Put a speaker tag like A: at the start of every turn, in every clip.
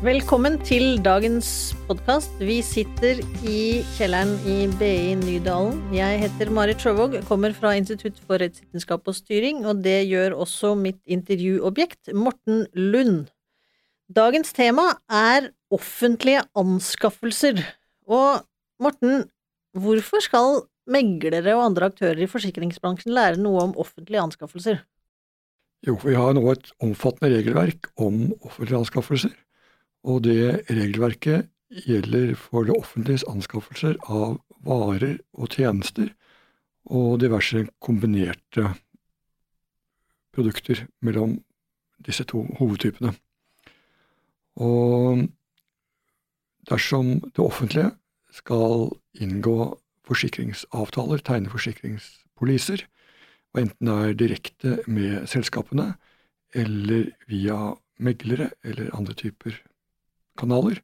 A: Velkommen til dagens podkast. Vi sitter i kjelleren i BI Nydalen. Jeg heter Marit Sjøvåg, kommer fra Institutt for rettsvitenskap og styring, og det gjør også mitt intervjuobjekt, Morten Lund. Dagens tema er offentlige anskaffelser. Og Morten, hvorfor skal meglere og andre aktører i forsikringsbransjen lære noe om offentlige anskaffelser?
B: Jo, vi har nå et omfattende regelverk om offentlige anskaffelser. Og det regelverket gjelder for det offentliges anskaffelser av varer og tjenester og diverse kombinerte produkter mellom disse to hovedtypene. Og dersom det offentlige skal inngå forsikringsavtaler, tegne forsikringspoliser, og enten det er direkte med selskapene eller via meglere eller andre typer kanaler,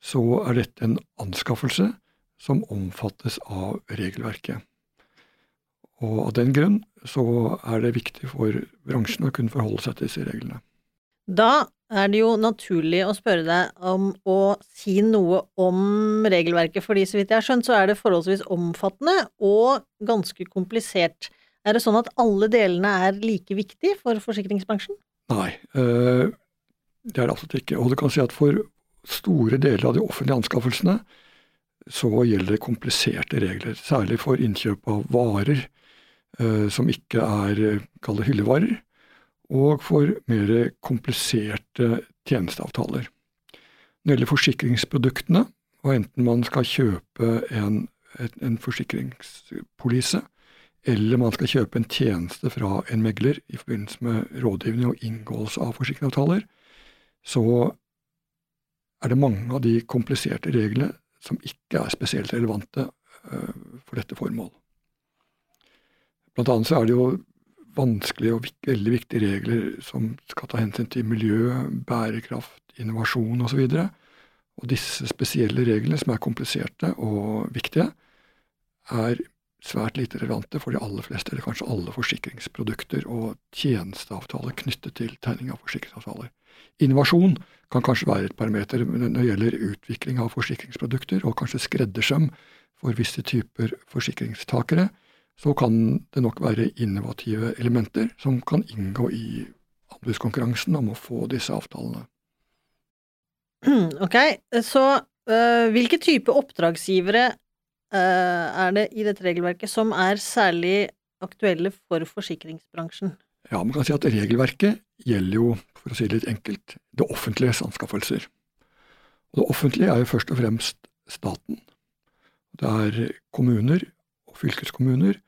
B: så er dette en anskaffelse som omfattes av regelverket. Og av den grunn så er det viktig for bransjen å kunne forholde seg til disse reglene.
A: Da er det jo naturlig å spørre deg om å si noe om regelverket, fordi så vidt jeg har skjønt, så er det forholdsvis omfattende og ganske komplisert. Er det sånn at alle delene er like viktig for forsikringsbransjen?
B: Nei, eh, det er det absolutt ikke. Og du kan si at for store deler av de offentlige anskaffelsene så gjelder det kompliserte regler, særlig for innkjøp av varer eh, som ikke er eh, kall hyllevarer, og for mer kompliserte tjenesteavtaler. Når det gjelder forsikringsproduktene, og enten man skal kjøpe en, en forsikringspolise, eller man skal kjøpe en tjeneste fra en megler i forbindelse med rådgivning og inngåelse av forsikringsavtaler, så er det mange av de kompliserte reglene som ikke er spesielt relevante uh, for dette formål. Blant annet så er det jo vanskelige og veldig viktige regler som skal ta hensyn til miljø, bærekraft, innovasjon osv. Og, så og disse spesielle reglene, som er kompliserte og viktige, er svært lite relevante for de aller fleste, eller kanskje alle forsikringsprodukter og tjenesteavtaler knyttet til tegning av forsikringsavtaler. Innovasjon kan kanskje være et parameter når det gjelder utvikling av forsikringsprodukter, og kanskje skreddersøm for visse typer forsikringstakere, så kan det nok være innovative elementer som kan inngå i anbudskonkurransen om å få disse avtalene.
A: Ok, så øh, hvilke type oppdragsgivere øh, er det i dette regelverket som er særlig aktuelle for forsikringsbransjen?
B: Ja, man kan si at regelverket gjelder jo, for å si det litt enkelt, det offentliges anskaffelser. Og det offentlige er jo først og fremst staten. Det er kommuner og fylkeskommuner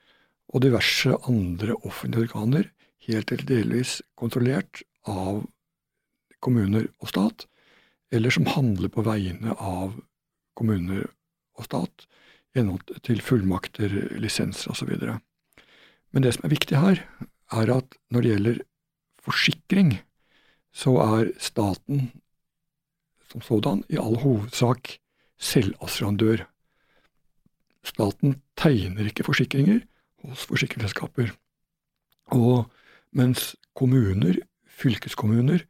B: og diverse andre offentlige organer, helt eller delvis kontrollert av kommuner og stat, eller som handler på vegne av kommuner og stat gjennom til fullmakter, lisenser osv. Men det som er viktig her, er at når det gjelder forsikring, så er staten som sådan i all hovedsak selvassurandør. Staten tegner ikke forsikringer hos forsikringsselskaper. Og mens kommuner, fylkeskommuner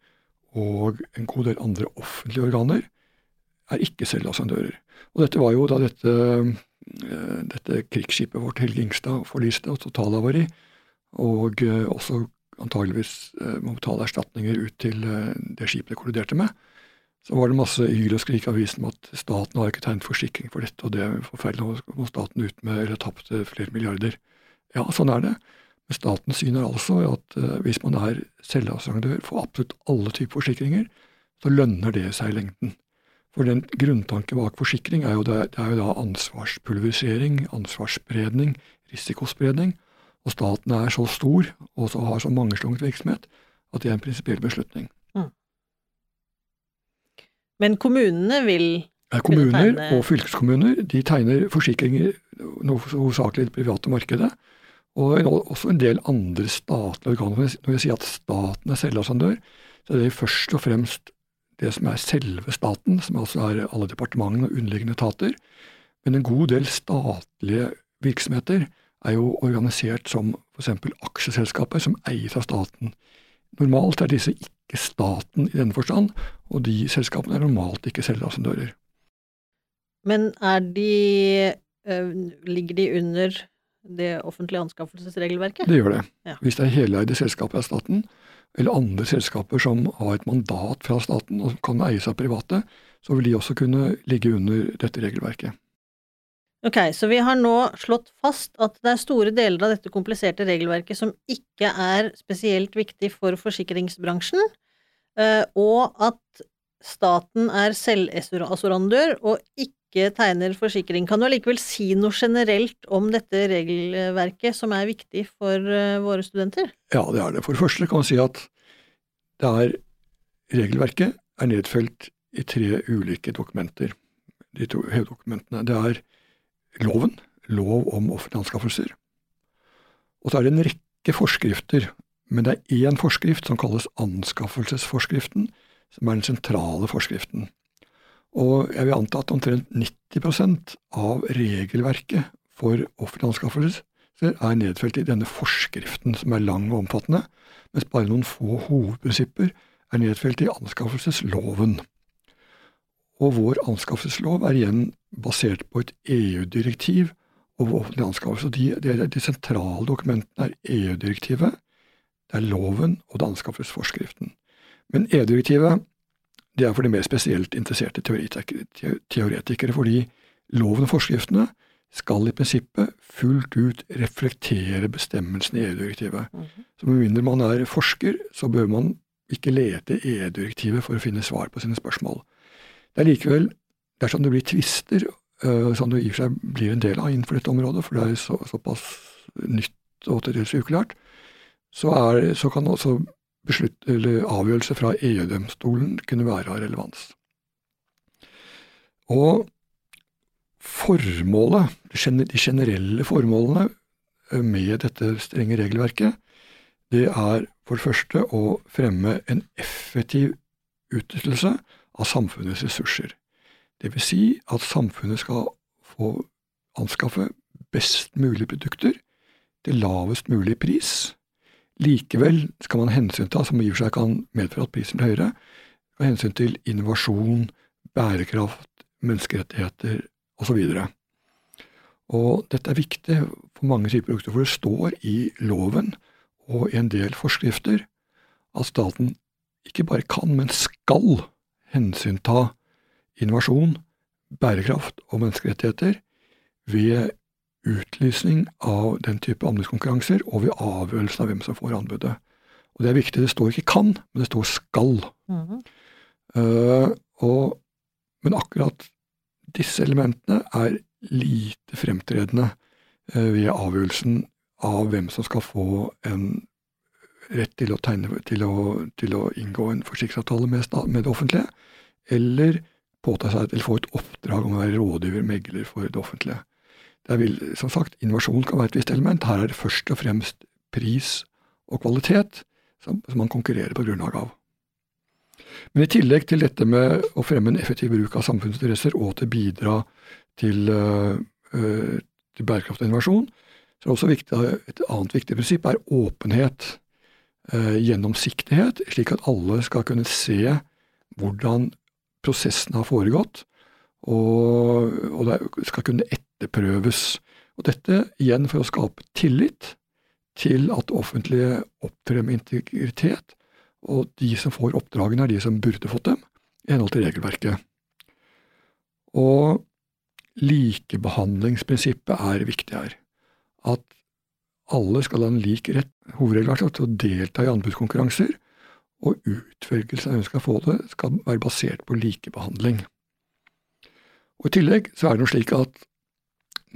B: og en god del andre offentlige organer er ikke selvassurandører. Og dette var jo da dette, eh, dette krigsskipet vårt Helge Ingstad forliste og totalhavari, og eh, også antageligvis eh, må betale erstatninger ut til eh, det skipet det kolliderte med. Så var det masse hyl og skrik i avisen om at staten har ikke tegnet forsikring for dette, og det er forferdelig, om staten ut med eller tapt flere milliarder. Ja, sånn er det. Men statens syn er altså at hvis man er selvassurandør for absolutt alle typer forsikringer, så lønner det seg i lengden. For den grunntanken bak forsikring er jo, det, det er jo da ansvarspulverisering, ansvarsspredning, risikospredning. Og staten er så stor og så har så mangeslunget virksomhet at det er en prinsipiell beslutning. Mm.
A: Men kommunene vil
B: ja, Kommuner og fylkeskommuner de tegner forsikringer hovedsakelig i det private markedet. Og også en del andre statlige organer. Når jeg sier at staten er selvassurandør, så er det først og fremst det som er selve staten, som altså er alle departementene og underliggende etater. Men en god del statlige virksomheter er jo organisert som f.eks. aksjeselskaper som eies av staten. Normalt er disse ikke staten i denne forstand, og de selskapene er normalt ikke selvascendører.
A: Men er de øh, Ligger de under det offentlige anskaffelsesregelverket?
B: Det gjør det.
A: Ja.
B: Hvis det er heleide selskaper av staten, eller andre selskaper som har et mandat fra staten og kan eies av private, så vil de også kunne ligge under dette regelverket.
A: Ok, så vi har nå slått fast at det er store deler av dette kompliserte regelverket som ikke er spesielt viktig for forsikringsbransjen, eh, og at staten er selvassurandør og ikke tegner forsikring. Kan du allikevel si noe generelt om dette regelverket som er viktig for eh, våre studenter?
B: Ja, det er det. For det første kan man si at det er regelverket er nedfelt i tre ulike dokumenter. De to hoveddokumentene. Det er loven, lov om offentlige anskaffelser. Og så er det en rekke forskrifter, men det er én forskrift som kalles anskaffelsesforskriften, som er den sentrale forskriften. Og jeg vil anta at omtrent 90% av regelverket for offentlige anskaffelser er nedfelt i denne forskriften, som er lang og omfattende, mens bare noen få hovedprinsipper er nedfelt i anskaffelsesloven. Og vår anskaffelseslov er igjen basert på et EU-direktiv og offentlig anskaffelse. De, de, de, sentrale dokumentene er EU-direktivet, det er loven og det er anskaffelsesforskriften. Men EU-direktivet det er for de mer spesielt interesserte teoretikere, teoretikere, fordi loven og forskriftene skal i prinsippet fullt ut reflektere bestemmelsene i EU-direktivet. Mm -hmm. Så med mindre man er forsker, så bør man ikke lete i EU-direktivet for å finne svar på sine spørsmål. Det likevel, dersom det blir tvister, uh, som det i og for seg blir en del av innenfor dette området, for det er så, såpass nytt og til dels uklart, så, er, så kan også beslutt, avgjørelse fra EU-domstolen kunne være av relevans. Og formålet, de generelle formålene eh, med dette strenge regelverket, det er for det første å fremme en effektiv utnyttelse av samfunnets ressurser. Det vil si at samfunnet skal få anskaffe best mulig produkter til lavest mulig pris. Likevel skal man hensynta, som i og for seg kan medføre at prisen blir høyere, av hensyn til innovasjon, bærekraft, menneskerettigheter osv. Og dette er viktig for mange typer produkter, for det står i loven og i en del forskrifter at staten ikke bare kan, men skal hensynta innovasjon, bærekraft og menneskerettigheter ved utlysning av den type anbudskonkurranser og ved avgjørelsen av hvem som får anbudet. Og Det er viktig. Det står ikke kan, men det står skal. Mm -hmm. uh, og, men akkurat disse elementene er lite fremtredende uh, ved avgjørelsen av hvem som skal få en rett til å, tegne, til å, til å inngå en forsikringsavtale med, med, det offentlige, eller påta seg eller få et oppdrag om å være rådgiver, megler for det offentlige. Det vil, som sagt, Innovasjon kan være et visst element. Her er det først og fremst pris og kvalitet som, som man konkurrerer på grunnlag av. Men i tillegg til dette med å fremme en effektiv bruk av samfunnsinteresser og til bidra til, uh, uh, til bærekraft innovasjon, så er det også viktig, et annet viktig prinsipp er åpenhet, gjennomsiktighet, slik at alle skal kunne se hvordan prosessen har foregått, og, og det skal kunne etterprøves. Og dette igjen for å skape tillit til at det offentlige opptrer med integritet, og de som får oppdragene, er de som burde fått dem, i henhold til regelverket. Og likebehandlingsprinsippet er viktig her. At alle skal ha en lik rett, hovedregelen til å delta i anbudskonkurranser, og utvelgelsen av hvem som skal få det, skal være basert på likebehandling. Og I tillegg så er det noe slik at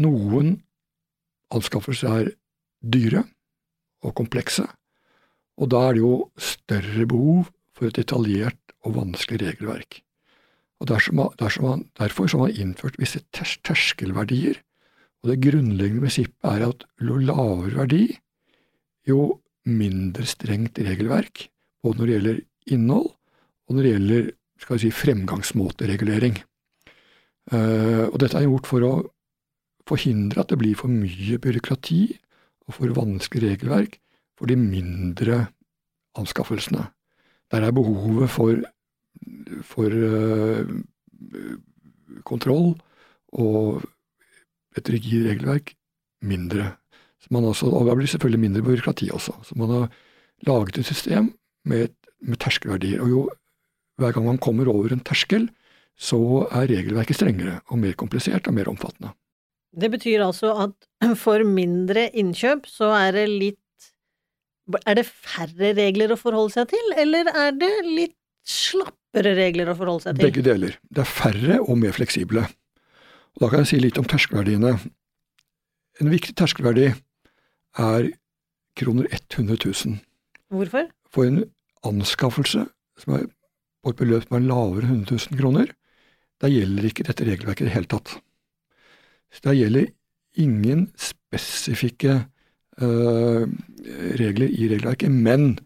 B: noen anskaffelser er dyre og komplekse, og da er det jo større behov for et detaljert og vanskelig regelverk. Og dersom dersom man, Derfor har man innført visse ters terskelverdier, og det grunnleggende prinsippet er at jo lavere verdi, jo mindre strengt regelverk, både når det gjelder innhold, og når det gjelder skal vi si, fremgangsmåteregulering. Uh, og dette er gjort for å forhindre at det blir for mye byråkrati og for vanskelig regelverk for de mindre anskaffelsene. Der er behovet for, for uh, kontroll og et rigid regelverk mindre. Også, og det blir selvfølgelig mindre byråkrati også. Så man har laget et system med, med terskelverdier. Og jo hver gang man kommer over en terskel, så er regelverket strengere og mer komplisert og mer omfattende.
A: Det betyr altså at for mindre innkjøp så er det litt Er det færre regler å forholde seg til, eller er det litt slappere regler å forholde seg til?
B: Begge deler. Det er færre og mer fleksible. Og da kan jeg si litt om terskelverdiene. En viktig terskelverdi er kroner 100 000.
A: Hvorfor?
B: For en anskaffelse som er på et beløp som er lavere enn 100 000 kroner, der gjelder ikke dette regelverket i det hele tatt. Så der gjelder ingen spesifikke uh, regler i regelverket, men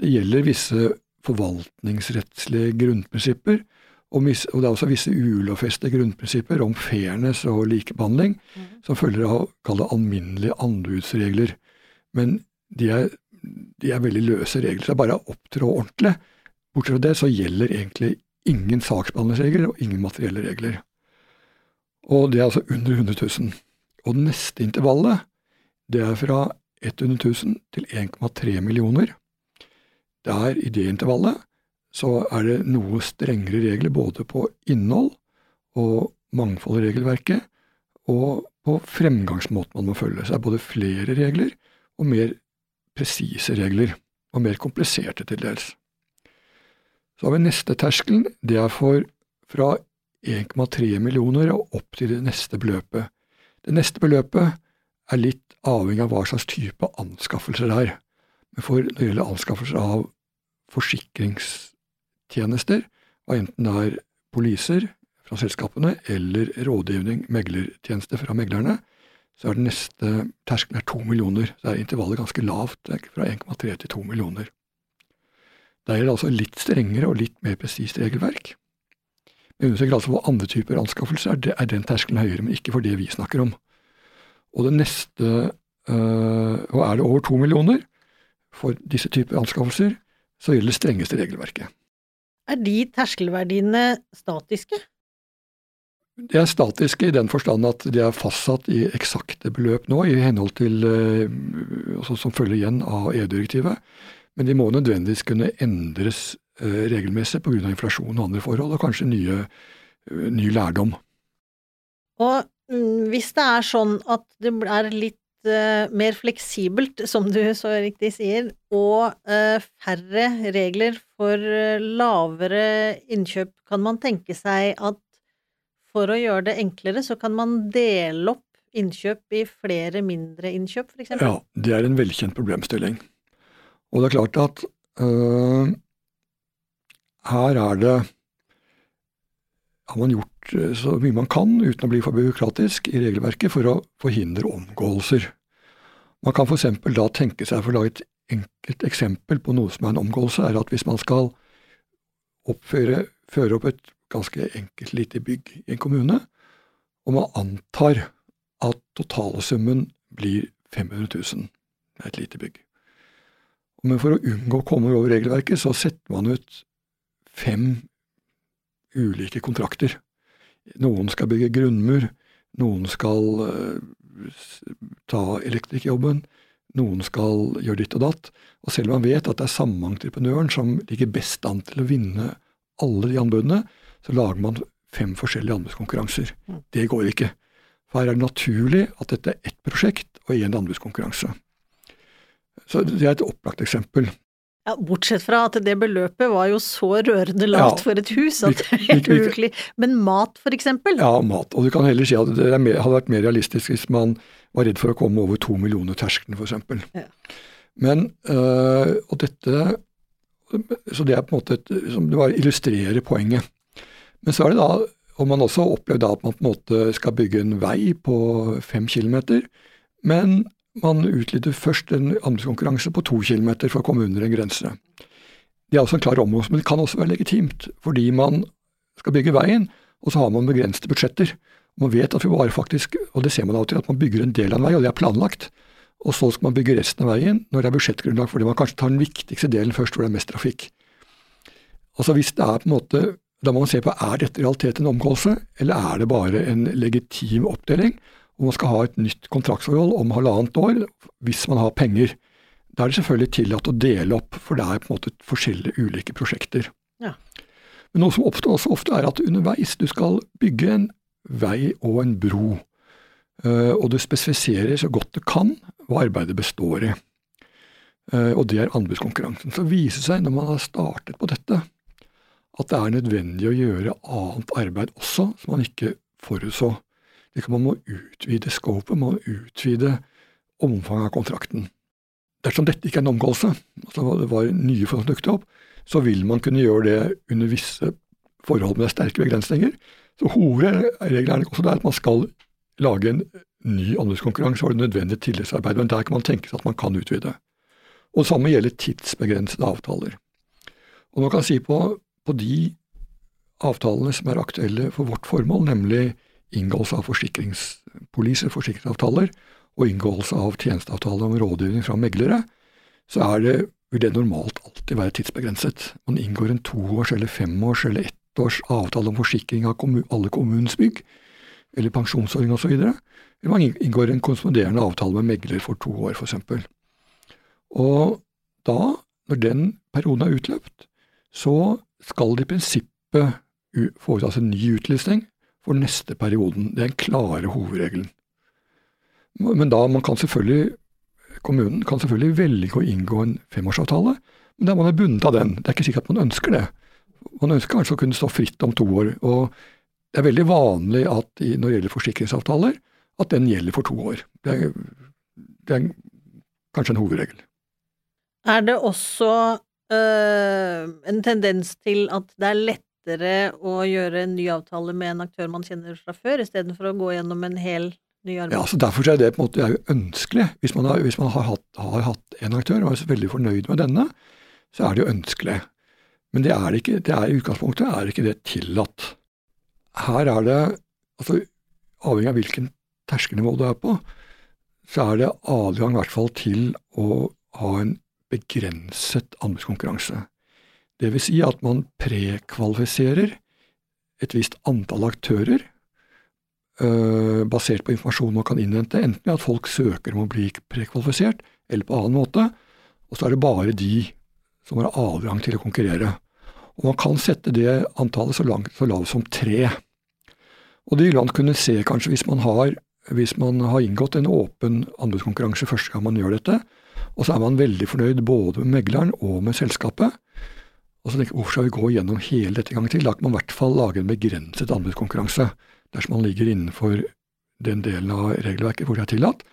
B: det gjelder visse forvaltningsrettslige grunnprinsipper, og, det er også visse ulovfestede grunnprinsipper om fairness og likebehandling, mm. som følger av kall det alminnelige anbudsregler. Men de er, de er, veldig løse regler. Så det er bare å opptrå ordentlig. Bortsett fra det så gjelder egentlig ingen saksbehandlingsregler og ingen materielle regler. Og det er altså under 100 000. Og det neste intervallet, det er fra 100 000 til 1,3 millioner. Der, i det intervallet, så er det noe strengere regler både på innhold og mangfold i regelverket, og på fremgangsmåten man må følge. Så det er både flere regler og mer presise regler, og mer kompliserte til dels. Så har vi neste terskelen. Det er for fra 1,3 millioner og opp til det neste beløpet. Det neste beløpet er litt avhengig av hva slags type anskaffelser det er. Men for når det gjelder anskaffelser av forsikringstjenester, og enten det er poliser fra selskapene eller rådgivning, meglertjeneste fra meglerne, så er den neste terskelen to millioner. Så er intervallet ganske lavt, fra 1,3 til 2 millioner. Der er det altså litt strengere og litt mer presist regelverk. Men understreker altså for andre typer anskaffelser er, er den terskelen høyere, men ikke for det vi snakker om. Og det neste øh, Og er det over to millioner for disse typer anskaffelser, så gjelder det strengeste regelverket.
A: Er de terskelverdiene statiske?
B: De er statiske i den forstand at de er fastsatt i eksakte beløp nå, i henhold til, øh, som følger igjen av EU-direktivet. Men de må nødvendigvis kunne endres eh, regelmessig pga. inflasjon og andre forhold, og kanskje nye, eh, ny lærdom.
A: Og mm, hvis det er sånn at det er litt mer fleksibelt, som du så riktig sier, og uh, færre regler for uh, lavere innkjøp, kan man tenke seg at for å gjøre det enklere, så kan man dele opp innkjøp i flere mindre innkjøp, f.eks.?
B: Ja, det er en velkjent problemstilling. Og det er klart at øh, her er det har man gjort så mye man kan uten å bli for byråkratisk i regelverket for å forhindre omgåelser. Man kan f.eks. da tenke seg, for å lage et enkelt eksempel på noe som er en omgåelse, er at hvis man skal oppføre, føre opp et ganske enkelt lite bygg i en kommune, og man antar at totalsummen blir 500 000, det er et lite bygg. Men for å unngå å komme over regelverket, så setter man ut fem ulike kontrakter. Noen skal bygge grunnmur, noen skal uh, ta elektrikerjobben, noen skal gjøre ditt og datt. Og selv om man vet at det er samme entreprenøren som ligger best an til å vinne alle de anbudene, så lager man fem forskjellige anbudskonkurranser. Mm. Det går ikke. For her er det naturlig at dette er ett prosjekt og én anbudskonkurranse. Så det er et opplagt eksempel.
A: Ja, Bortsett fra at det beløpet var jo så rørende lavt ja, for et hus at det er helt uvirkelig. Men mat, for eksempel?
B: Ja, mat. Og du kan heller si at det mer, hadde vært mer realistisk hvis man var redd for å komme over to millioner terskelen, f.eks. Ja. Men øh, Og dette Så det er på en måte et, som det bare illustrerer poenget. Men så er det da og man også opplevd at man på en måte skal bygge en vei på fem kilometer, men man utlyder først en anbudskonkurranse på to kilometer for å komme under en grense. Det er også en klar omgåelse, men det kan også være legitimt, fordi man skal bygge veien, og så har man begrensede budsjetter. Man vet at vi bare faktisk, og det ser man til, at man bygger en del av en vei, og det er planlagt. Og så skal man bygge resten av veien når det er budsjettgrunnlag, fordi man kanskje tar den viktigste delen først hvor det er mest trafikk. Altså hvis det er på en måte, Da må man se på er dette i realiteten en omgåelse, eller er det bare en legitim oppdeling, og man skal ha et nytt kontraktsforhold om halvannet år hvis man har penger. Da er det selvfølgelig tillatt å dele opp, for det er på en måte forskjellige ulike prosjekter.
A: Ja.
B: Men noe som oppstår også ofte, er at underveis du skal bygge en vei og en bro, eh, og du spesifiserer så godt du kan hva arbeidet består i. Eh, og det er anbudskonkurransen. Så viser det seg, når man har startet på dette, at det er nødvendig å gjøre annet arbeid også, som man ikke forutså. Man må utvide scopet, man må utvide omfanget av kontrakten. Dersom dette ikke er en omgåelse, altså det var nye forhold som dukket opp, så vil man kunne gjøre det under visse forhold med sterke begrensninger. Så hovedregelen er også at man skal lage en ny anbudskonkurranse og det nødvendige tillitsarbeid, men der kan man tenke seg at man kan utvide. Og Det samme gjelder tidsbegrensede avtaler. Og man kan si på, på de avtalene som er aktuelle for vårt formål, nemlig inngåelse av forsikringspoliser, forsikringsavtaler, og inngåelse av tjenesteavtaler om rådgivning fra meglere, så er det, vil det normalt alltid være tidsbegrenset. Man inngår en toårs eller femårs eller ettårs avtale om forsikring av kommun, alle kommunens bygg, eller pensjonsordning osv. Eller man inngår en korresponderende avtale med megler for to år, f.eks. Og da, når den perioden er utløpt, så skal det i prinsippet foretas en ny utlysning for neste perioden. Det er den klare hovedregelen. Men da man kan selvfølgelig Kommunen kan selvfølgelig velge å inngå en femårsavtale, men da er man bundet av den. Det er ikke sikkert at man ønsker det. Man ønsker kanskje å kunne stå fritt om to år. og Det er veldig vanlig at når det gjelder forsikringsavtaler, at den gjelder for to år. Det er, det er kanskje en hovedregel.
A: Er det også øh, en tendens til at det er lettere å gjøre en ny avtale med en aktør man kjenner fra før, istedenfor å gå gjennom en hel ny arbeid?
B: Ja, så Derfor er det på en måte ønskelig. Hvis man, har, hvis man har, hatt, har, hatt, en aktør og er veldig fornøyd med denne, så er det jo ønskelig. Men det er ikke, det er i utgangspunktet er ikke det tillatt. Her er det, altså avhengig av hvilken terskelnivå du er på, så er det adgang i hvert fall til å ha en begrenset anbudskonkurranse. Det vil si at man prekvalifiserer et visst antall aktører øh, basert på informasjon man kan innhente, enten ved at folk søker om å bli prekvalifisert, eller på annen måte, og så er det bare de som har adgang til å konkurrere. Og Man kan sette det antallet så, langt, så lavt som tre. Og Det vil man kunne se kanskje hvis man har, hvis man har inngått en åpen anbudskonkurranse første gang man gjør dette, og så er man veldig fornøyd både med megleren og med selskapet. Og så tenker jeg, Hvorfor skal vi gå gjennom hele dette en gang til? Da kan man i hvert fall lage en begrenset anbudskonkurranse. Dersom man ligger innenfor den delen av regelverket hvor det er tillatt,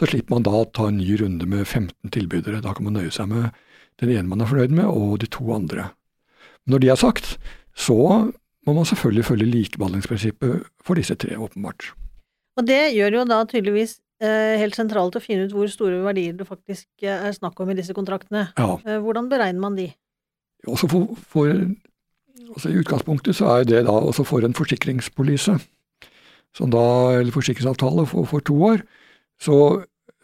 B: så slipper man da å ta en ny runde med 15 tilbydere. Da kan man nøye seg med den ene man er fornøyd med, og de to andre. Når det er sagt, så må man selvfølgelig følge likebehandlingsprinsippet for disse tre, åpenbart.
A: Og det gjør jo da tydeligvis Eh, helt sentralt å finne ut hvor store verdier det faktisk eh, er snakk om i disse kontraktene.
B: Ja.
A: Eh, hvordan beregner man de?
B: Også for, for, også I utgangspunktet så er det da også for en forsikringspolise, da, eller forsikringsavtale for, for to år, så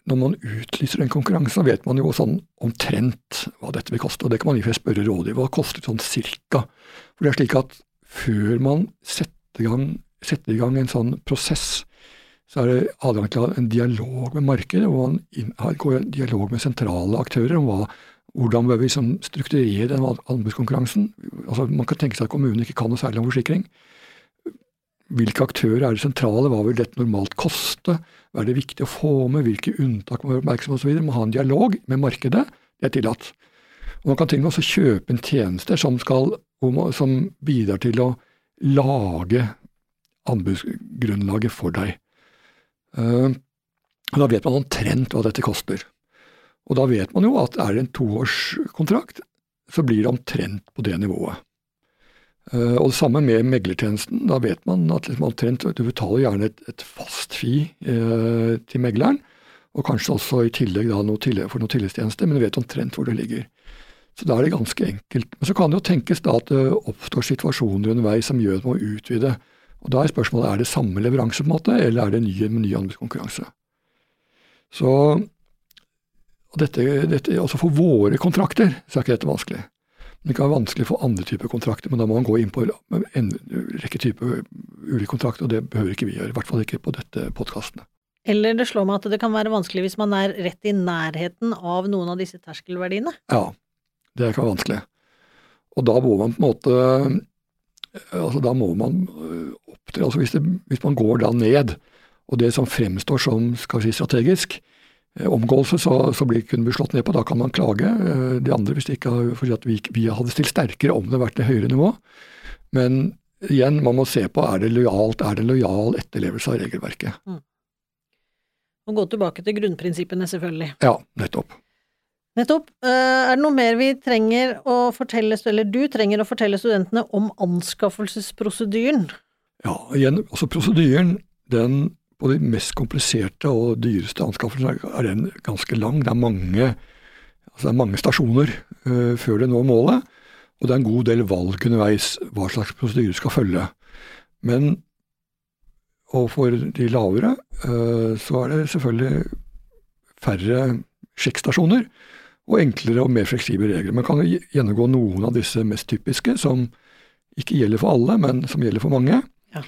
B: når man utlyser en konkurranse, så vet man jo sånn omtrent hva dette vil koste. og Det kan man i spørre rådgiver. Hva koster sånn cirka? For det er slik at før man setter i gang, setter i gang en sånn prosess, så er det adgang til en dialog med markedet, hvor man går en dialog med sentrale aktører om hva, hvordan bør vi liksom strukturere den anbudskonkurransen. Altså, man kan tenke seg at kommunen ikke kan noe særlig om forsikring. Hvilke aktører er det sentrale, hva vil dette normalt koste, hva er det viktig å få med, hvilke unntak må være oppmerksom på osv. Må ha en dialog med markedet, det er tillatt. Og Man kan til og med også kjøpe en tjeneste som, skal, som bidrar til å lage anbudsgrunnlaget for deg. Uh, da vet man omtrent hva dette koster. Og da vet man jo at er det en toårskontrakt, så blir det omtrent på det nivået. Uh, og det samme med meglertjenesten. Da vet man at liksom omtrent, du betaler gjerne et, et fast fi eh, til megleren, og kanskje også i tillegg da noe tillegg, for noen tilleggstjenester, men du vet omtrent hvor det ligger. Så da er det ganske enkelt. Men så kan det jo tenkes da at det oppstår situasjoner underveis som gjør at man må utvide. Og Da er spørsmålet er det samme leveranse, på en måte, eller er det ny, med ny anbudskonkurranse. Så og dette, dette, altså For våre kontrakter så er ikke dette vanskelig. Det kan være vanskelig for andre typer kontrakter, men da må man gå inn på en rekke typer ulike kontrakter, og det behøver ikke vi gjøre. I hvert fall ikke på dette podkastene.
A: Eller det slår meg at det kan være vanskelig hvis man er rett i nærheten av noen av disse terskelverdiene.
B: Ja, det kan være vanskelig. Og da må man på en måte altså Da må man øh, opptre altså hvis, det, hvis man går da ned, og det som fremstår som skal vi si, strategisk, eh, omgåelse, så, så blir kunne bli slått ned på. Da kan man klage. Eh, de andre hvis de ikke fordi at vi, vi hadde stilt sterkere om det hadde vært et høyere nivå. Men igjen, man må se på er det lojalt, er det lojal etterlevelse av regelverket. Mm.
A: Og gå tilbake til grunnprinsippene, selvfølgelig.
B: Ja, nettopp.
A: Nettopp. Eh, er det noe mer vi trenger å fortelle, eller du trenger å fortelle studentene om anskaffelsesprosedyren?
B: Ja, igjen, altså prosedyren, den på de mest kompliserte og dyreste anskaffelsene er den ganske lang. Det er mange, altså det er mange stasjoner uh, før det når målet, og det er en god del valg underveis hva slags prosedyre skal følge. Men og for de lavere uh, så er det selvfølgelig færre sjekkstasjoner og enklere og mer fleksible regler. Man kan gjennomgå noen av disse mest typiske, som ikke gjelder for alle, men som gjelder for mange. Ja.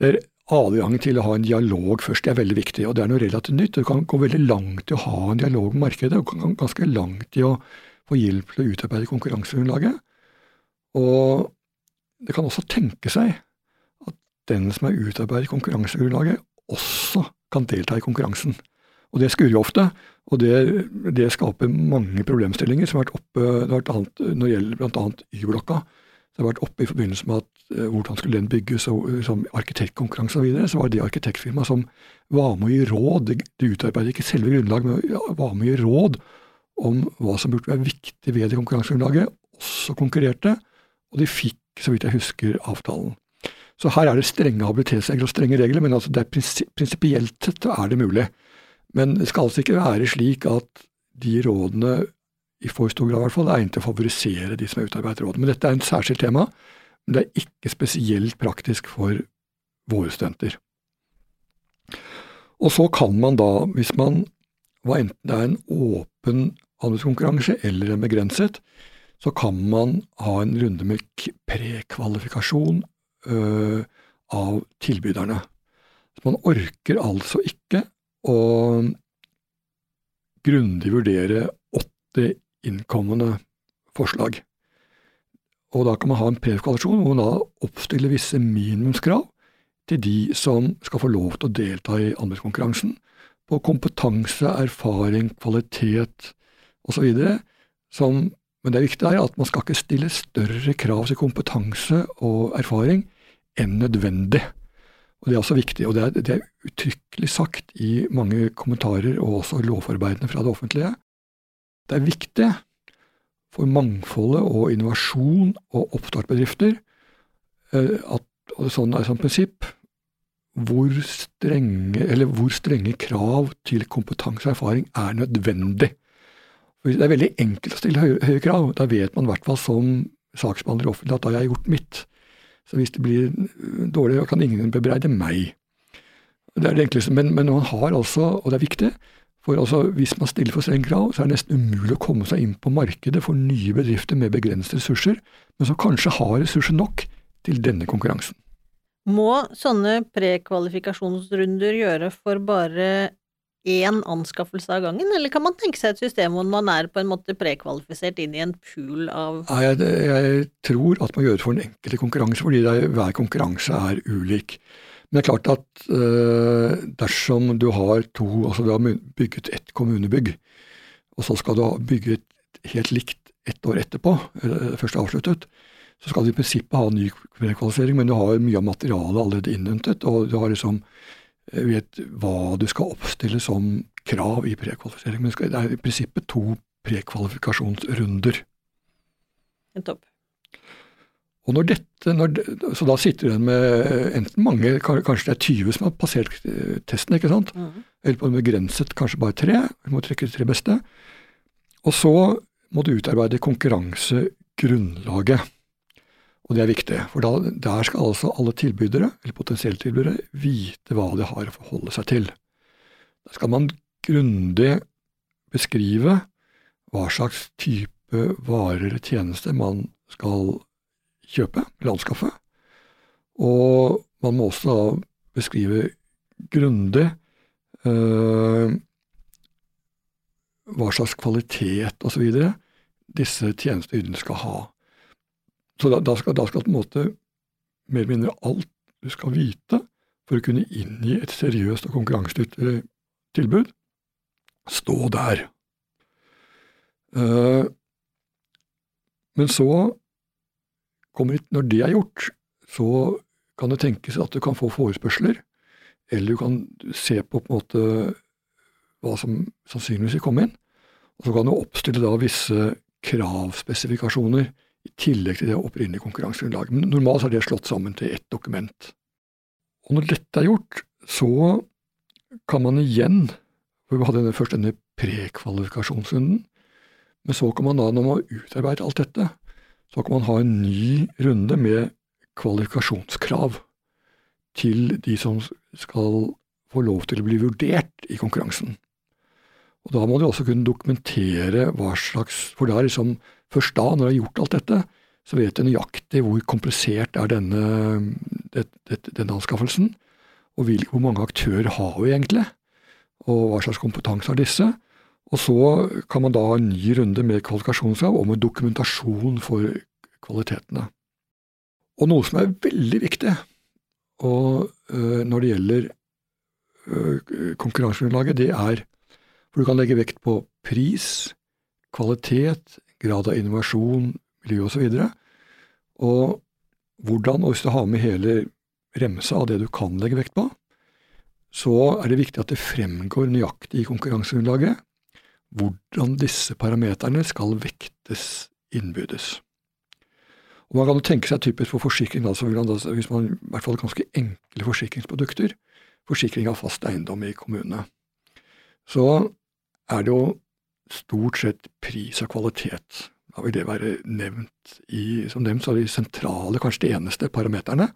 B: Det er adgangen til å ha en dialog først, er veldig viktig. Og det er noe relativt nytt. Du kan gå veldig langt i å ha en dialog med markedet, og kan ganske langt i å få hjelp til å utarbeide konkurransegrunnlaget. Og det kan også tenke seg at den som har utarbeidet konkurransegrunnlaget, også kan delta i konkurransen. Og det skurrer ofte, og det, det, skaper mange problemstillinger som har vært oppe det har vært annet, når det gjelder bl.a. Y-blokka. Det har vært oppe i forbindelse med at hvordan skulle den bygges, og liksom, som arkitektkonkurranse osv. Så, var det arkitektfirmaet som var med å gi råd, de utarbeidet ikke selve grunnlaget, men var med å gi råd om hva som burde være viktig ved det konkurransegrunnlaget, også konkurrerte, og de fikk, så vidt jeg husker, avtalen. Så her er det strenge habilitetsregler og strenge regler, men altså det er prinsipielt sett er det mulig. Men det skal altså ikke være slik at de rådene i for stor grad i hvert fall, er egnet til å favorisere de som har utarbeidet råd. Men dette er en særskilt tema, men det er ikke spesielt praktisk for våre studenter. Og så kan man da, hvis man hva enten det er en åpen anbudskonkurranse eller en begrenset, så kan man ha en runde med prekvalifikasjon øh, av tilbyderne. Man orker altså ikke å grundig vurdere åtte innkommende forslag. Og da kan man ha en prekvalifikasjon hvor man da oppstiller visse minimumskrav til de som skal få lov til å delta i anbudskonkurransen, på kompetanse, erfaring, kvalitet osv. Men det viktige er at man skal ikke stille større krav til kompetanse og erfaring enn nødvendig. Og Det er også viktig, og det er, det er uttrykkelig sagt i mange kommentarer og også lovforarbeidene fra det offentlige. Det er viktig for mangfoldet og innovasjon og oppstartbedrifter eh, at sånn er sånn prinsipp hvor strenge, hvor strenge krav til kompetanse og erfaring er nødvendig. Hvis Det er veldig enkelt å stille høye, høye krav. Da vet man i hvert fall som saksbehandler offentlig at da har jeg gjort mitt. Så hvis det blir dårlig, kan ingen bebreide meg. Det er det enkleste. Men, men man har altså, og det er viktig, for altså, Hvis man stiller for strenge krav, så er det nesten umulig å komme seg inn på markedet for nye bedrifter med begrensede ressurser, men som kanskje har ressurser nok til denne konkurransen.
A: Må sånne prekvalifikasjonsrunder gjøre for bare én anskaffelse av gangen, eller kan man tenke seg et system hvor man er på en måte prekvalifisert inn i en pool av
B: Nei, jeg, jeg, tror at man gjør det for den enkelte konkurranse, fordi er, hver konkurranse er ulik. Men det er klart at uh, dersom du har to, altså du har bygget ett kommunebygg, og så skal du bygge et helt likt ett år etterpå, eller først avsluttet, så skal du i prinsippet ha ny prekvalifisering, men du har mye av materialet allerede innhentet, og du har liksom eh, vet hva du skal oppstille som krav i prekvalifisering. Men det er i prinsippet to prekvalifikasjonsrunder.
A: Topp.
B: Og når dette, når, Så da sitter den med enten mange, kanskje det er 20 som har passert eh, testen, ikke sant? Mm. Eller på en begrenset kanskje bare tre. Du må trekke de tre beste. Og så må du utarbeide konkurransegrunnlaget. Og det er viktig, for da, der skal altså alle tilbydere, eller potensielle tilbydere, vite hva de har å forholde seg til. Da skal man grundig beskrive hva slags type type varer eller tjenester man skal kjøpe eller anskaffe. Og man må også da beskrive grundig øh, hva slags kvalitet osv. disse tjenesteyterne skal ha. Så da, da, skal, da skal på en måte mer eller mindre alt du skal vite for å kunne inngi et seriøst og konkurransedyktig tilbud, stå der. Uh, men så kommer Når det er gjort, så kan det tenkes at du kan få forespørsler, eller du kan se på på en måte hva som sannsynligvis vil komme inn. Og så kan du oppstille da visse kravspesifikasjoner i tillegg til det opprinnelige konkurransegrunnlaget. Men normalt har det slått sammen til ett dokument. Og når dette er gjort, så kan man igjen for Vi hadde først denne prekvalifikasjonsrunden, men så kan man da, når man har utarbeidet alt dette, så kan man ha en ny runde med kvalifikasjonskrav til de som skal få lov til å bli vurdert i konkurransen. Og Da må de også kunne dokumentere hva slags For det er liksom først da, når de har gjort alt dette, så vet de nøyaktig hvor komplisert er denne, det, det, denne anskaffelsen, og hvor mange aktører har vi egentlig, og hva slags kompetanse har disse. Og så kan man da ha en ny runde med kvalifikasjonskrav og med dokumentasjon for kvalitetene. Og noe som er veldig viktig og, øh, når det gjelder øh, konkurransegrunnlaget, det er For du kan legge vekt på pris, kvalitet, grad av innovasjon, miljø osv. Og, og hvordan, og hvis du har med hele remsa av det du kan legge vekt på, så er det viktig at det fremgår nøyaktig i konkurransegrunnlaget hvordan disse parameterne skal vektes innbydes. Og Man kan jo tenke seg typisk for forsikring, altså hvis man i hvert fall ganske enkle forsikringsprodukter, forsikring av fast eiendom i kommunene, så er det jo stort sett pris og kvalitet. Da vil det være nevnt i, som nevnt, så er de sentrale, kanskje de eneste parameterne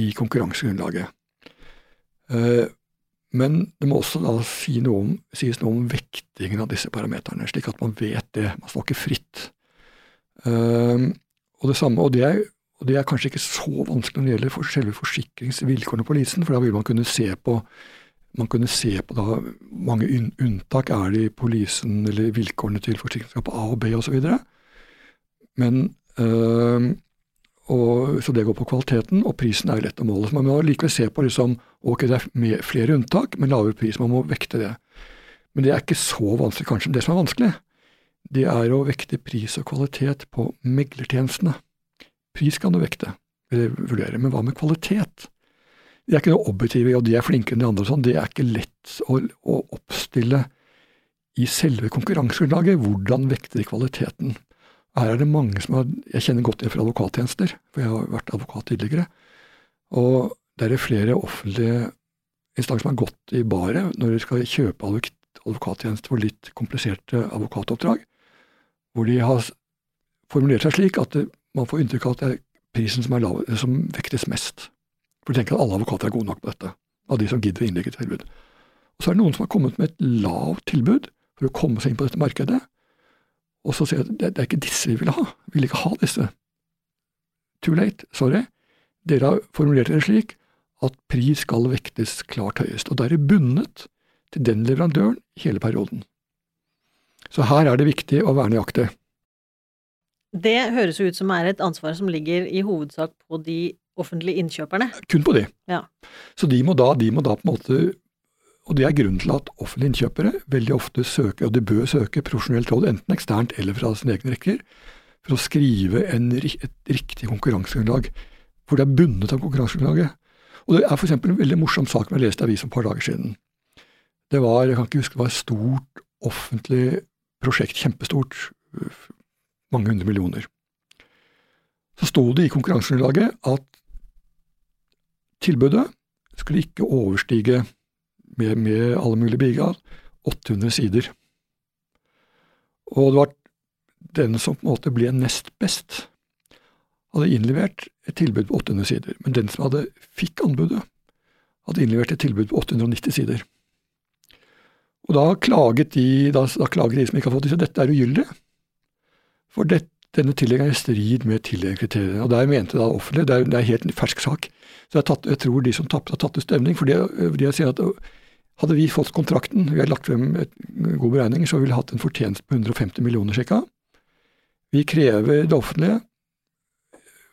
B: i konkurransegrunnlaget. Men det må også da si noe om, sies noe om vektingen av disse parameterne, slik at man vet det. Man snakker fritt. Uh, og det samme, og det, er, og det, er, kanskje ikke så vanskelig når det gjelder for selve forsikringsvilkårene på leasen, for da vil man kunne se på man kunne se på da mange unntak er det i polisen eller vilkårene til forsikringsselskapet A og B osv. Men øh, og, så det går på kvaliteten, og prisen er lett å måle. Så man må likevel se på liksom, ok, det er flere unntak, men lavere pris. Man må vekte det. Men det er ikke så vanskelig, kanskje. Det som er vanskelig, det er å vekte pris og kvalitet på meglertjenestene. Pris kan du vekte, eller vurdere, men hva med kvalitet? Det er ikke noe objektive, og de er flinkere enn de andre, og sånn. det er ikke lett å, å oppstille i selve konkurransegrunnlaget. Hvordan vekter de kvaliteten? Her er det mange som har Jeg kjenner godt igjen fra advokattjenester, for jeg har vært advokat tidligere. Og der er det flere offentlige instanser som har gått i baret når de skal kjøpe advokattjenester for litt kompliserte advokatoppdrag, hvor de har formulert seg slik at man får inntrykk av at det er prisen som, er lav, som vektes mest. For de tenker at alle advokater er gode nok på dette, av de som gidder å innlegge tilbud. Og så er det noen som har kommet med et lavt tilbud for å komme seg inn på dette markedet, og så sier jeg at det, det er ikke disse vi vil ha. Vi vil ikke ha disse. Too late. Sorry. Dere har formulert det slik at pris skal vektes klart høyest, og da er det bundet til den leverandøren hele perioden. Så her er det viktig å være nøyaktig.
A: Det høres ut som er et ansvar som ligger i hovedsak på de offentlige innkjøperne.
B: Kun på de.
A: Ja.
B: Så de må, da, de må da på en måte og Det er grunnen til at offentlige innkjøpere veldig ofte søker, og de bør søke, profesjonelt råd, enten eksternt eller fra sine egne rekker, for å skrive en, et riktig konkurransegrunnlag. For det er bundet av konkurransegrunnlaget. Og Det er f.eks. en veldig morsom sak vi leste i avisen et par dager siden. Det var jeg kan ikke huske, det var et stort offentlig prosjekt, kjempestort, mange hundre millioner. Så sto det i konkurransegrunnlaget at tilbudet skulle ikke overstige med, med alle mulige bidrag, 800 sider. Og det var den som på en måte ble nest best, hadde innlevert et tilbud på 800 sider. Men den som hadde fikk anbudet, hadde innlevert et tilbud på 890 sider. Og da klaget de, da, da klaget de som ikke har fått disse, dette er ugyldig. For det, denne tilleggen er i strid med tildelingskriteriene. Og der mente da offentlig, det er, det er helt en fersk sak. Så jeg, tatt, jeg tror de som tapte, har tatt ut stemning. fordi jeg sier at hadde vi fått kontrakten, vi har lagt frem et god beregning, så ville vi hatt en fortjeneste på 150 millioner ca. Vi krever det offentlige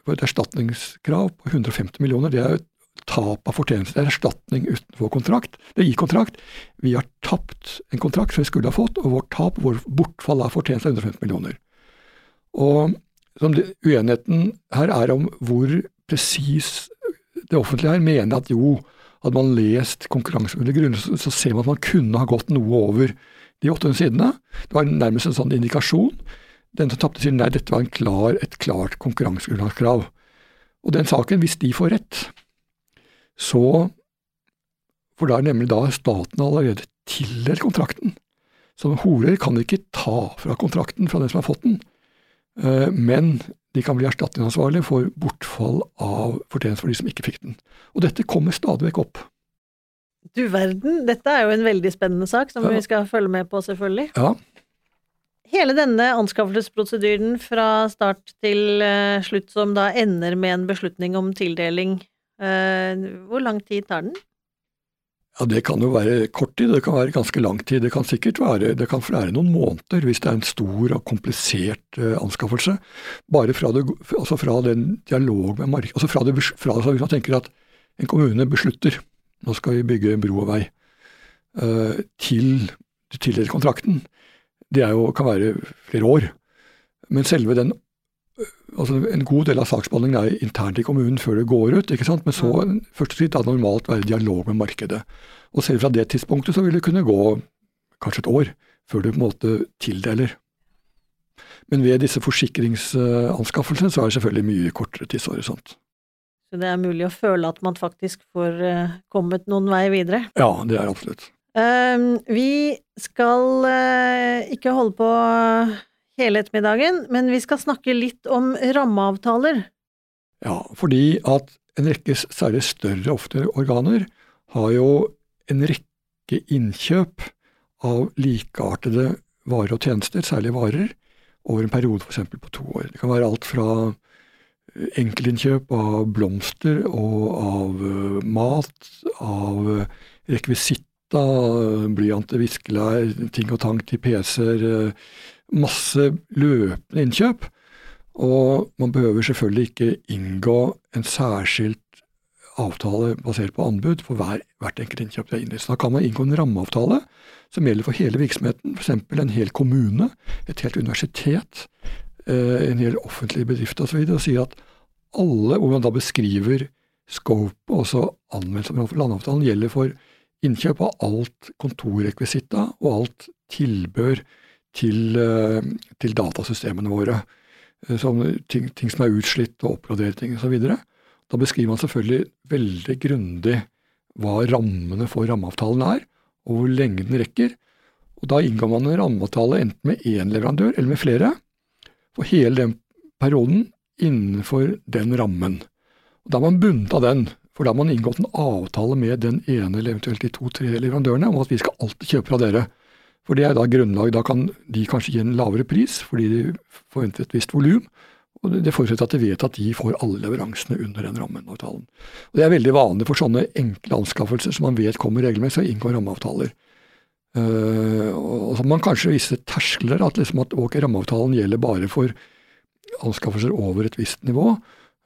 B: for et erstatningskrav på 150 millioner. Det er et tap av fortjeneste. Det er erstatning utenfor kontrakt. Det gir kontrakt. Vi har tapt en kontrakt som vi skulle ha fått, og vårt tap, vår bortfall av fortjeneste er 150 millioner. Og det, Uenigheten her er om hvor presis det offentlige her mener at jo, hadde man lest konkurransemessige så ser man at man kunne ha gått noe over de 800 sidene. Det var nærmest en sånn indikasjon. Den som tapte, sier nei, dette var klar, et klart konkurransegrunnlagskrav. Og den saken, hvis de får rett, så For da er nemlig da staten allerede tildelt kontrakten. Så horer kan ikke ta fra kontrakten fra den som har fått den. Eh, men de kan bli erstatningsansvarlige for bortfall av fortjeneste for de som ikke fikk den. Og dette kommer stadig vekk opp.
A: Du verden, dette er jo en veldig spennende sak som ja. vi skal følge med på, selvfølgelig.
B: Ja.
A: Hele denne anskaffelsesprosedyren fra start til uh, slutt, som da ender med en beslutning om tildeling, uh, hvor lang tid tar den?
B: Ja, Det kan jo være kort tid, det kan være ganske lang tid. Det kan sikkert være, det kan være noen måneder hvis det er en stor og komplisert uh, anskaffelse. Bare fra, det, altså fra, den dialog med markedet altså fra, det, fra altså Hvis man tenker at en kommune beslutter nå skal vi bygge en bro og vei, uh, til du tildeler kontrakten, det jo, kan være flere år. Men selve den altså En god del av saksbehandlingen er internt i kommunen før det går ut. ikke sant? Men så første skritt er normalt være i dialog med markedet. Og selv fra det tidspunktet så vil det kunne gå kanskje et år før du på en måte tildeler. Men ved disse forsikringsanskaffelsene så er det selvfølgelig mye kortere tidshorisont.
A: Så det er mulig å føle at man faktisk får uh, kommet noen vei videre?
B: Ja, det er absolutt.
A: Uh, vi skal uh, ikke holde på hele ettermiddagen, men vi skal snakke litt om rammeavtaler.
B: Ja, fordi at en rekke særlig større ofte organer har jo en rekke innkjøp av likeartede varer og tjenester, særlig varer, over en periode f.eks. på to år. Det kan være alt fra eh, enkeltinnkjøp av blomster og av uh, mat, av uh, rekvisitta, blyanter, viskelær, ting og tang til PC-er, uh, masse løpende innkjøp. Og man behøver selvfølgelig ikke inngå en særskilt avtale basert på anbud for hver, hvert enkelt innkjøp det er inne i. Så da kan man inngå en rammeavtale som gjelder for hele virksomheten, f.eks. en hel kommune, et helt universitet, eh, en hel offentlig bedrift osv. Og, og si at alle, hvor man da beskriver scope, også anvendelse av landavtalen, gjelder for innkjøp av alt kontorrekvisitta og alt tilbør til, eh, til datasystemene våre. Eh, ting, ting, som er utslitt og oppgradere ting osv. Da beskriver man selvfølgelig veldig grundig hva rammene for rammeavtalen er, og hvor lenge den rekker. Og Da inngår man en rammeavtale enten med én leverandør eller med flere, for hele den perioden innenfor den rammen. Og Da er man bundet av den, for da har man inngått en avtale med den ene eller eventuelt de to-tre leverandørene om at vi skal alltid kjøpe fra dere. For det er da grunnlag, da kan de kanskje gi en lavere pris fordi de forventer et visst volum. Og det forutsetter at de vet at de får alle leveransene under den rammeavtalen. Og Det er veldig vanlig for sånne enkle anskaffelser som man vet kommer regelmessig, å inngå rammeavtaler. Uh, og så man kanskje visse terskler, at, liksom at okay, rammeavtalen gjelder bare for anskaffelser over et visst nivå.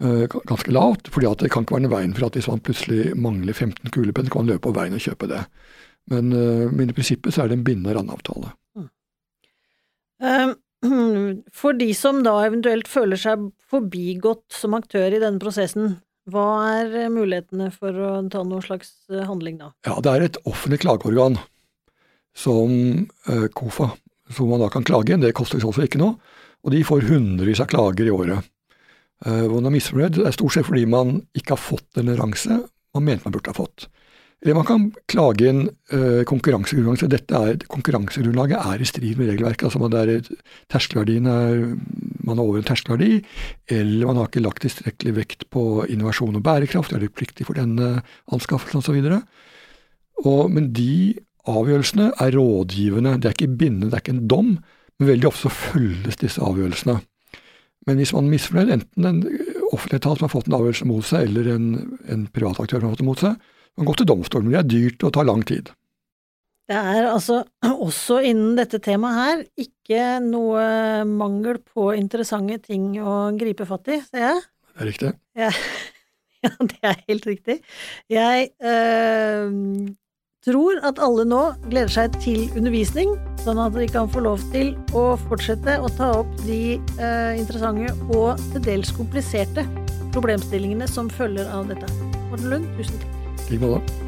B: Uh, ganske lavt, fordi at det kan ikke være noe veien for at hvis man plutselig mangler 15 kulepenn, kan man løpe på veien og kjøpe det. Men, uh, men, i prinsippet så er det en bindende rammeavtale. Mm.
A: Um, for de som da eventuelt føler seg forbigått som aktør i denne prosessen, hva er mulighetene for å ta noen slags eh, handling da?
B: Ja, Det er et offentlig klageorgan som KOFA, som man da kan klage inn. Det koster også ikke noe. Og de får hundrevis av klager i året. Hvor man er misfornøyd, det er stort sett fordi man ikke har fått en leveranse man mente man burde ha fått. Eller man kan klage inn uh, konkurransegrunnlag. Dette er, konkurransegrunnlaget er i strid med regelverket. altså man er, Terskelverdien er man har over en terskelverdi, eller man har ikke lagt tilstrekkelig vekt på innovasjon og bærekraft, er det pliktig for denne anskaffelsen osv. Men de avgjørelsene er rådgivende. Det er ikke bindende, det er ikke en dom, Men veldig ofte så følges disse avgjørelsene. Men hvis man er misfornøyd, enten en offentlig etat som har fått en avgjørelse mot seg, eller en, en privat aktør som har fått det mot seg, man går til domstolen. Men det er dyrt og tar lang tid.
A: Det er altså også innen dette temaet her ikke noe mangel på interessante ting å gripe fatt i, ser jeg.
B: Det er riktig.
A: Ja, ja det er helt riktig. Jeg øh, tror at alle nå gleder seg til undervisning, sånn at de kan få lov til å fortsette å ta opp de eh, interessante og til dels kompliserte problemstillingene som følger av dette. Morten Lund, tusen takk.
B: I like måte.